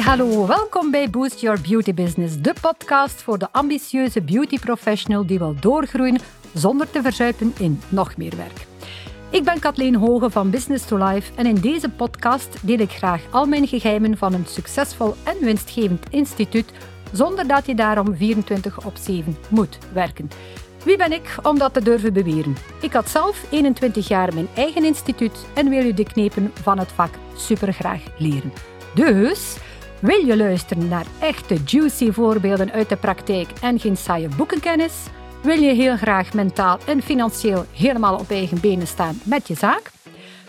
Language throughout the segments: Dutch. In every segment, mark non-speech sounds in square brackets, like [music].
Hallo, welkom bij Boost Your Beauty Business, de podcast voor de ambitieuze beauty professional die wil doorgroeien zonder te verzuipen in nog meer werk. Ik ben Kathleen Hoge van Business to Life en in deze podcast deel ik graag al mijn geheimen van een succesvol en winstgevend instituut zonder dat je daarom 24 op 7 moet werken. Wie ben ik om dat te durven beweren? Ik had zelf 21 jaar mijn eigen instituut en wil je de knepen van het vak supergraag leren. Dus wil je luisteren naar echte juicy voorbeelden uit de praktijk en geen saaie boekenkennis? Wil je heel graag mentaal en financieel helemaal op eigen benen staan met je zaak?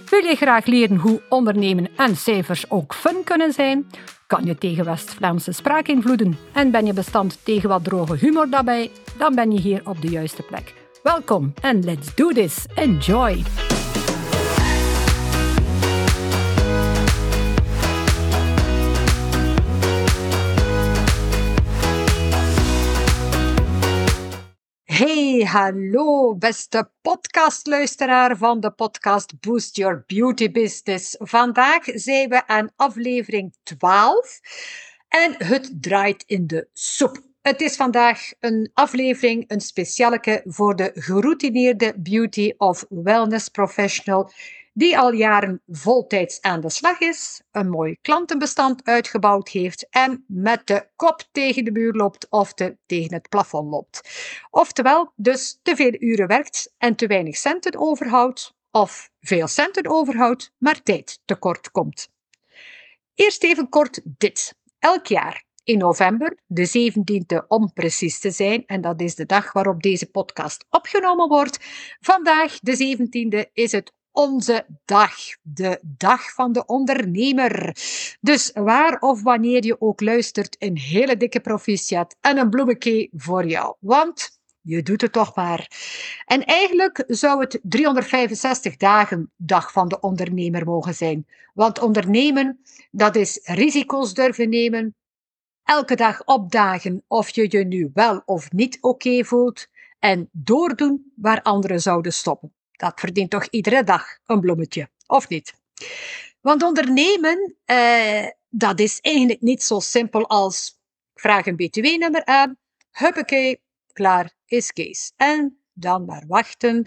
Wil je graag leren hoe ondernemen en cijfers ook fun kunnen zijn? Kan je tegen West-Vlaamse spraakinvloeden en ben je bestand tegen wat droge humor daarbij? Dan ben je hier op de juiste plek. Welkom en let's do this. Enjoy! Hallo, beste podcastluisteraar van de podcast Boost Your Beauty Business. Vandaag zijn we aan aflevering 12 en het draait in de soep. Het is vandaag een aflevering, een specialeke voor de geroutineerde beauty of wellness professional die al jaren voltijds aan de slag is, een mooi klantenbestand uitgebouwd heeft en met de kop tegen de muur loopt of te, tegen het plafond loopt. Oftewel, dus te veel uren werkt en te weinig centen overhoudt, of veel centen overhoudt, maar tijd tekort komt. Eerst even kort dit. Elk jaar in november, de 17e om precies te zijn, en dat is de dag waarop deze podcast opgenomen wordt. Vandaag, de 17e, is het onze dag. De dag van de ondernemer. Dus waar of wanneer je ook luistert, een hele dikke proficiat en een bloemetje voor jou. Want je doet het toch maar. En eigenlijk zou het 365 dagen dag van de ondernemer mogen zijn. Want ondernemen, dat is risico's durven nemen, elke dag opdagen of je je nu wel of niet oké voelt en doordoen waar anderen zouden stoppen. Dat verdient toch iedere dag een bloemetje, of niet? Want ondernemen, eh, dat is eigenlijk niet zo simpel als ik vraag een btw-nummer aan, huppakee, klaar is Kees. En dan maar wachten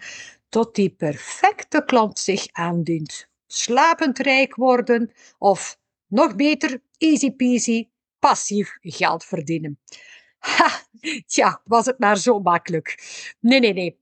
tot die perfecte klant zich aandient. Slapend rijk worden of nog beter, easy peasy, passief geld verdienen. Ha, tja, was het maar zo makkelijk. Nee, nee, nee.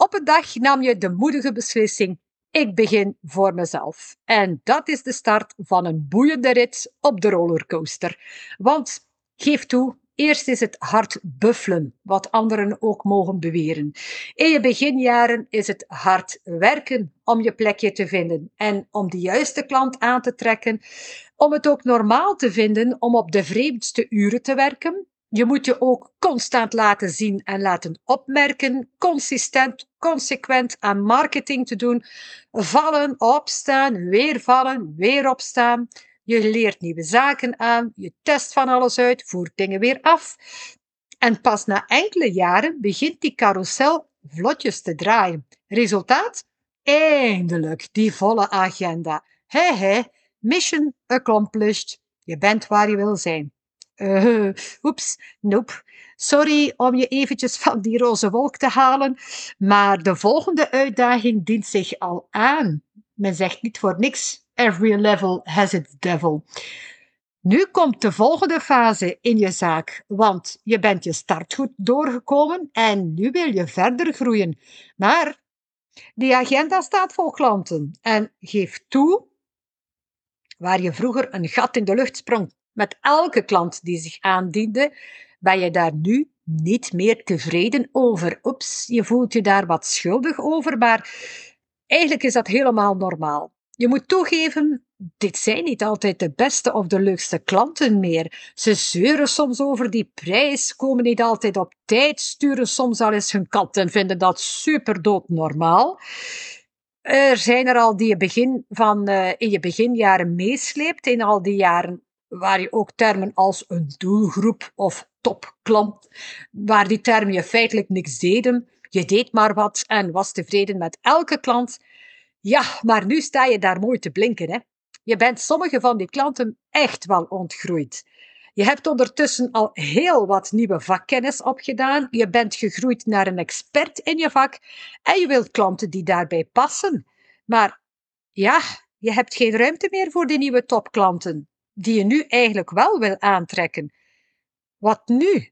Op een dag nam je de moedige beslissing: ik begin voor mezelf. En dat is de start van een boeiende rit op de rollercoaster. Want geef toe, Eerst is het hard buffelen, wat anderen ook mogen beweren. In je beginjaren is het hard werken om je plekje te vinden en om de juiste klant aan te trekken. Om het ook normaal te vinden om op de vreemdste uren te werken, je moet je ook constant laten zien en laten opmerken, consistent, consequent aan marketing te doen, vallen, opstaan, weer vallen, weer opstaan. Je leert nieuwe zaken aan, je test van alles uit, voert dingen weer af. En pas na enkele jaren begint die carousel vlotjes te draaien. Resultaat? Eindelijk die volle agenda. Hé hé, mission accomplished. Je bent waar je wil zijn. [laughs] Oeps, nope. Sorry om je eventjes [laughs] van die roze wolk te halen, maar de volgende uitdaging dient zich al aan. Men zegt niet voor niks, every level has its devil. Nu komt de volgende fase in je zaak, want je bent je startgoed doorgekomen en nu wil je verder groeien. Maar die agenda staat vol klanten en geef toe, waar je vroeger een gat in de lucht sprong met elke klant die zich aandiende, ben je daar nu niet meer tevreden over. Oeps, je voelt je daar wat schuldig over, maar eigenlijk is dat helemaal normaal. Je moet toegeven, dit zijn niet altijd de beste of de leukste klanten meer. Ze zeuren soms over die prijs, komen niet altijd op tijd, sturen soms al eens hun kat en vinden dat super doodnormaal. Er zijn er al die je begin van, uh, in je beginjaren meesleept, in al die jaren waar je ook termen als een doelgroep of topklant, waar die termen je feitelijk niks deden. Je deed maar wat en was tevreden met elke klant. Ja, maar nu sta je daar mooi te blinken. Hè? Je bent sommige van die klanten echt wel ontgroeid. Je hebt ondertussen al heel wat nieuwe vakkennis opgedaan. Je bent gegroeid naar een expert in je vak en je wilt klanten die daarbij passen. Maar ja, je hebt geen ruimte meer voor die nieuwe topklanten, die je nu eigenlijk wel wil aantrekken. Wat nu?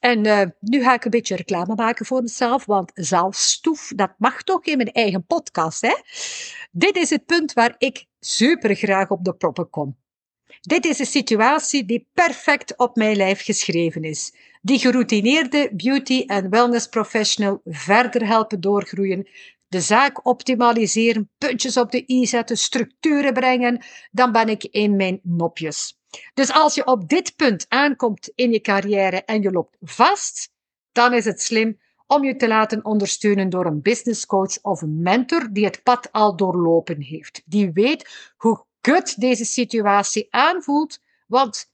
En uh, nu ga ik een beetje reclame maken voor mezelf, want zelfstoef, dat mag toch in mijn eigen podcast, hè? Dit is het punt waar ik super graag op de proppen kom. Dit is een situatie die perfect op mijn lijf geschreven is. Die geroutineerde beauty- en wellness professional verder helpen doorgroeien, de zaak optimaliseren, puntjes op de i zetten, structuren brengen, dan ben ik in mijn nopjes. Dus als je op dit punt aankomt in je carrière en je loopt vast, dan is het slim om je te laten ondersteunen door een business coach of een mentor die het pad al doorlopen heeft. Die weet hoe kut deze situatie aanvoelt, want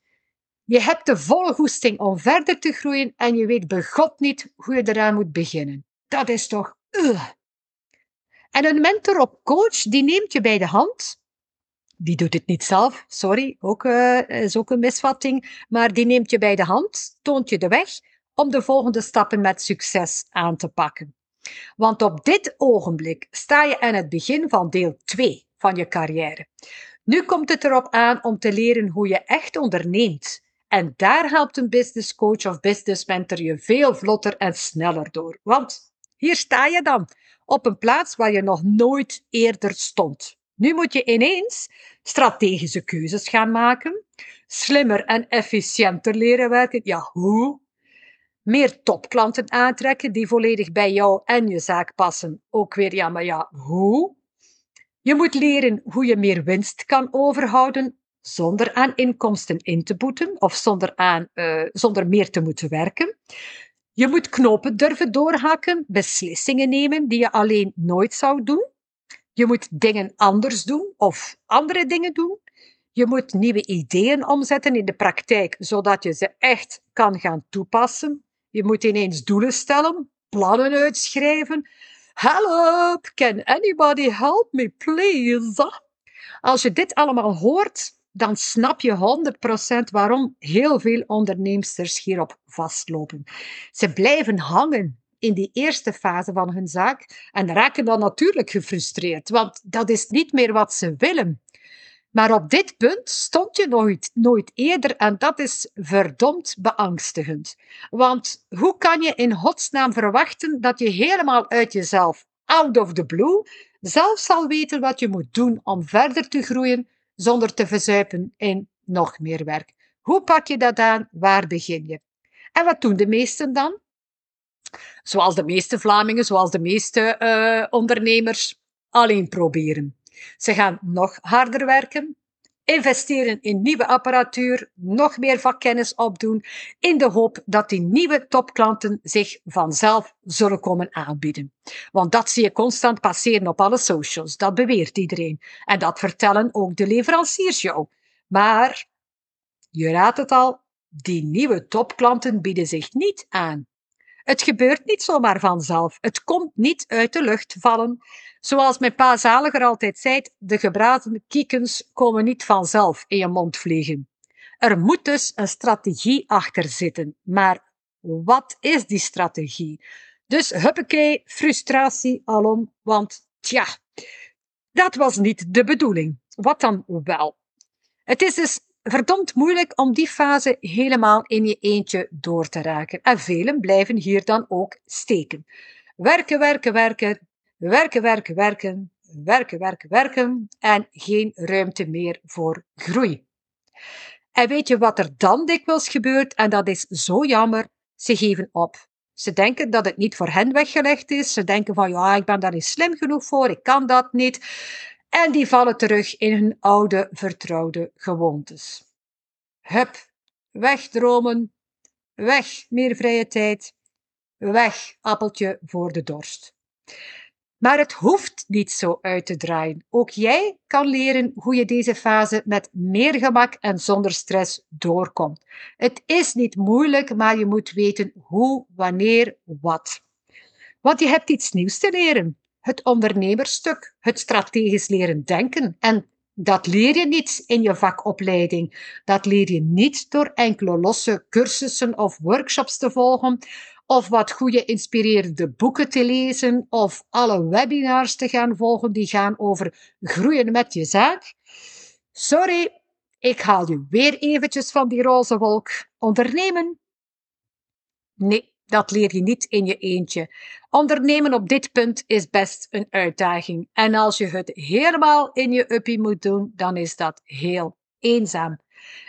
je hebt de volle goesting om verder te groeien en je weet begot niet hoe je eraan moet beginnen. Dat is toch... En een mentor of coach, die neemt je bij de hand. Die doet het niet zelf, sorry, ook, uh, is ook een misvatting. Maar die neemt je bij de hand, toont je de weg om de volgende stappen met succes aan te pakken. Want op dit ogenblik sta je aan het begin van deel 2 van je carrière. Nu komt het erop aan om te leren hoe je echt onderneemt. En daar helpt een business coach of business mentor je veel vlotter en sneller door. Want hier sta je dan, op een plaats waar je nog nooit eerder stond. Nu moet je ineens strategische keuzes gaan maken, slimmer en efficiënter leren werken. Ja, hoe? Meer topklanten aantrekken die volledig bij jou en je zaak passen. Ook weer, ja, maar ja, hoe? Je moet leren hoe je meer winst kan overhouden zonder aan inkomsten in te boeten of zonder, aan, uh, zonder meer te moeten werken. Je moet knopen durven doorhakken, beslissingen nemen die je alleen nooit zou doen. Je moet dingen anders doen of andere dingen doen. Je moet nieuwe ideeën omzetten in de praktijk, zodat je ze echt kan gaan toepassen. Je moet ineens doelen stellen, plannen uitschrijven. Help! Can anybody help me, please? Als je dit allemaal hoort, dan snap je 100% waarom heel veel onderneemsters hierop vastlopen. Ze blijven hangen in die eerste fase van hun zaak en raken dan natuurlijk gefrustreerd, want dat is niet meer wat ze willen. Maar op dit punt stond je nooit, nooit eerder en dat is verdomd beangstigend. Want hoe kan je in godsnaam verwachten dat je helemaal uit jezelf, out of the blue, zelf zal weten wat je moet doen om verder te groeien zonder te verzuipen in nog meer werk? Hoe pak je dat aan? Waar begin je? En wat doen de meesten dan? Zoals de meeste Vlamingen, zoals de meeste uh, ondernemers, alleen proberen. Ze gaan nog harder werken, investeren in nieuwe apparatuur, nog meer vakkennis opdoen, in de hoop dat die nieuwe topklanten zich vanzelf zullen komen aanbieden. Want dat zie je constant passeren op alle socials, dat beweert iedereen. En dat vertellen ook de leveranciers jou. Maar, je raadt het al, die nieuwe topklanten bieden zich niet aan. Het gebeurt niet zomaar vanzelf. Het komt niet uit de lucht vallen. Zoals mijn pa Zaliger altijd zei, de gebraden kiekens komen niet vanzelf in je mond vliegen. Er moet dus een strategie achter zitten. Maar wat is die strategie? Dus huppakee, frustratie alom, want tja, dat was niet de bedoeling. Wat dan wel? Het is dus verdomd moeilijk om die fase helemaal in je eentje door te raken. En velen blijven hier dan ook steken. Werken, werken, werken, werken, werken, werken, werken, werken, werken en geen ruimte meer voor groei. En weet je wat er dan dikwijls gebeurt? En dat is zo jammer. Ze geven op. Ze denken dat het niet voor hen weggelegd is. Ze denken van ja, ik ben daar niet slim genoeg voor, ik kan dat niet. En die vallen terug in hun oude, vertrouwde gewoontes. Hup, wegdromen, weg meer vrije tijd, weg appeltje voor de dorst. Maar het hoeft niet zo uit te draaien. Ook jij kan leren hoe je deze fase met meer gemak en zonder stress doorkomt. Het is niet moeilijk, maar je moet weten hoe, wanneer, wat. Want je hebt iets nieuws te leren het ondernemersstuk, het strategisch leren denken en Dat leer je niet in je vakopleiding. Dat leer je niet door enkele losse cursussen of workshops te volgen, of wat goede inspirerende boeken te lezen, of alle webinars te gaan volgen die gaan over groeien met je zaak. Sorry, ik haal je weer eventjes van die roze wolk. Ondernemen? Nee, dat leer je niet in je eentje. Ondernemen op dit punt is best een uitdaging. En als je het helemaal in je uppie moet doen, dan is dat heel eenzaam.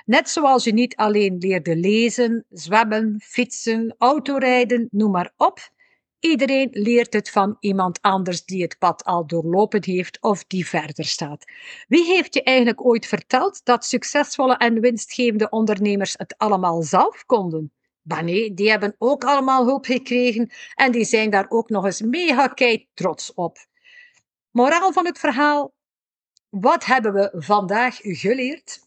Net zoals je niet alleen leerde lezen, zwemmen, fietsen, autorijden, noem maar op. Iedereen leert het van iemand anders die het pad al doorlopen heeft of die verder staat. Wie heeft je eigenlijk ooit verteld dat succesvolle en winstgevende ondernemers het allemaal zelf konden? Maar nee, die hebben ook allemaal hulp gekregen en die zijn daar ook nog eens mega kei trots op. Moraal van het verhaal: wat hebben we vandaag geleerd?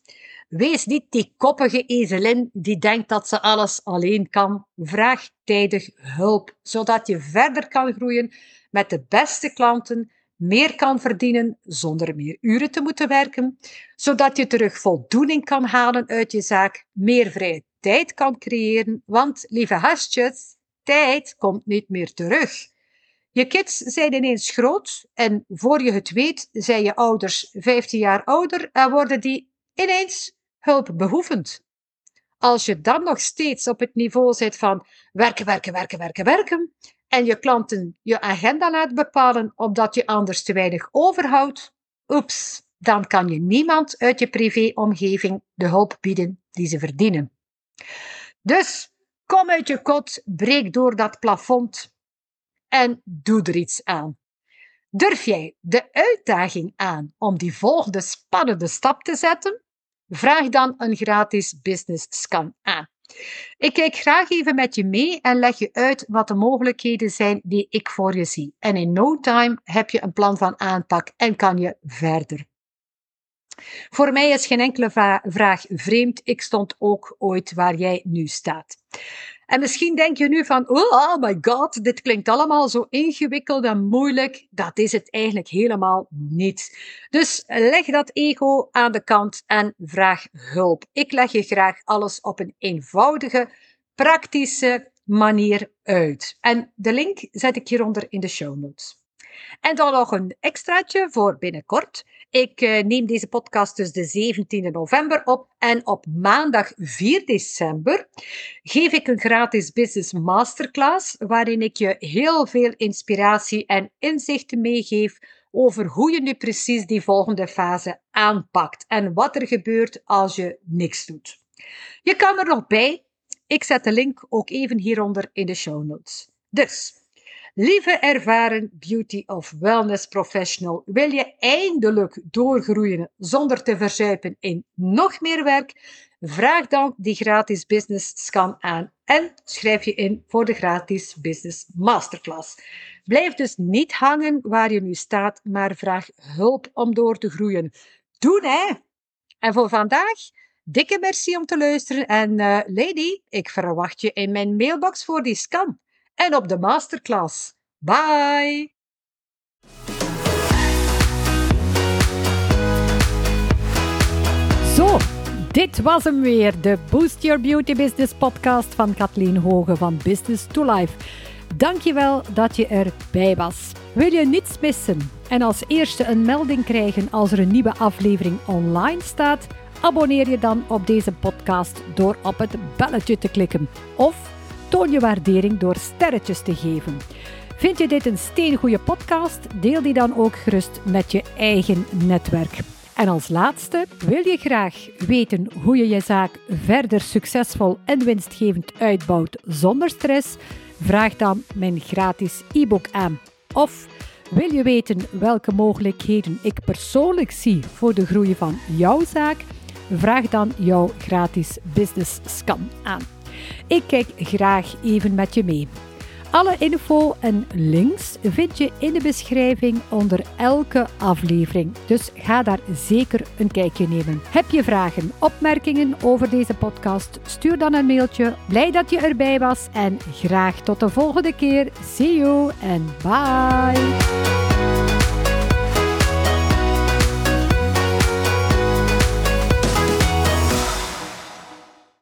Wees niet die koppige ezelin die denkt dat ze alles alleen kan. Vraag tijdig hulp, zodat je verder kan groeien met de beste klanten, meer kan verdienen zonder meer uren te moeten werken, zodat je terug voldoening kan halen uit je zaak, meer vrije tijd kan creëren, want lieve hartjes, tijd komt niet meer terug. Je kids zijn ineens groot en voor je het weet zijn je ouders 15 jaar ouder en worden die ineens hulpbehoevend. Als je dan nog steeds op het niveau zit van werken, werken, werken, werken, werken, en je klanten je agenda laat bepalen omdat je anders te weinig overhoudt, oeps, dan kan je niemand uit je privéomgeving de hulp bieden die ze verdienen. Dus kom uit je kot, breek door dat plafond en doe er iets aan. Durf jij de uitdaging aan om die volgende spannende stap te zetten? Vraag dan een gratis business scan aan. Ik kijk graag even met je mee en leg je uit wat de mogelijkheden zijn die ik voor je zie. En in no time heb je een plan van aanpak en kan je verder. Voor mij is geen enkele vraag vreemd. Ik stond ook ooit waar jij nu staat. En misschien denk je nu van, oh, oh my god, dit klinkt allemaal zo ingewikkeld en moeilijk. Dat is het eigenlijk helemaal niet. Dus leg dat ego aan de kant en vraag hulp. Ik leg je graag alles op een eenvoudige, praktische manier uit. En de link zet ik hieronder in de show notes. En dan nog een extraatje voor binnenkort. Ik uh, neem deze podcast dus de 17e november op en op maandag 4 december geef ik een gratis business masterclass waarin ik je heel veel inspiratie en inzichten meegeef over hoe je nu precies die volgende fase aanpakt en wat er gebeurt als je niks doet. Je kan er nog bij. Ik zet de link ook even hieronder in de show notes. Dus Lieve ervaren beauty of wellness professional, wil je eindelijk doorgroeien zonder te verzuipen in nog meer werk? Vraag dan die gratis business scan aan en schrijf je in voor de gratis business masterclass. Blijf dus niet hangen waar je nu staat, maar vraag hulp om door te groeien. Doen hè! En voor vandaag, dikke merci om te luisteren en uh, lady, ik verwacht je in mijn mailbox voor die scan en op de masterclass. Bye! Zo, dit was hem weer, de Boost Your Beauty Business podcast van Kathleen Hoge van Business to Life. Dankjewel dat je erbij was. Wil je niets missen en als eerste een melding krijgen als er een nieuwe aflevering online staat? Abonneer je dan op deze podcast door op het belletje te klikken of toon je waardering door sterretjes te geven. Vind je dit een steengoede podcast? Deel die dan ook gerust met je eigen netwerk. En als laatste, wil je graag weten hoe je je zaak verder succesvol en winstgevend uitbouwt zonder stress? Vraag dan mijn gratis e-book aan. Of wil je weten welke mogelijkheden ik persoonlijk zie voor de groei van jouw zaak? Vraag dan jouw gratis business scan aan. Ik kijk graag even met je mee. Alle info en links vind je in de beschrijving onder elke aflevering. Dus ga daar zeker een kijkje nemen. Heb je vragen, opmerkingen over deze podcast? Stuur dan een mailtje. Blij dat je erbij was en graag tot de volgende keer. See you en bye.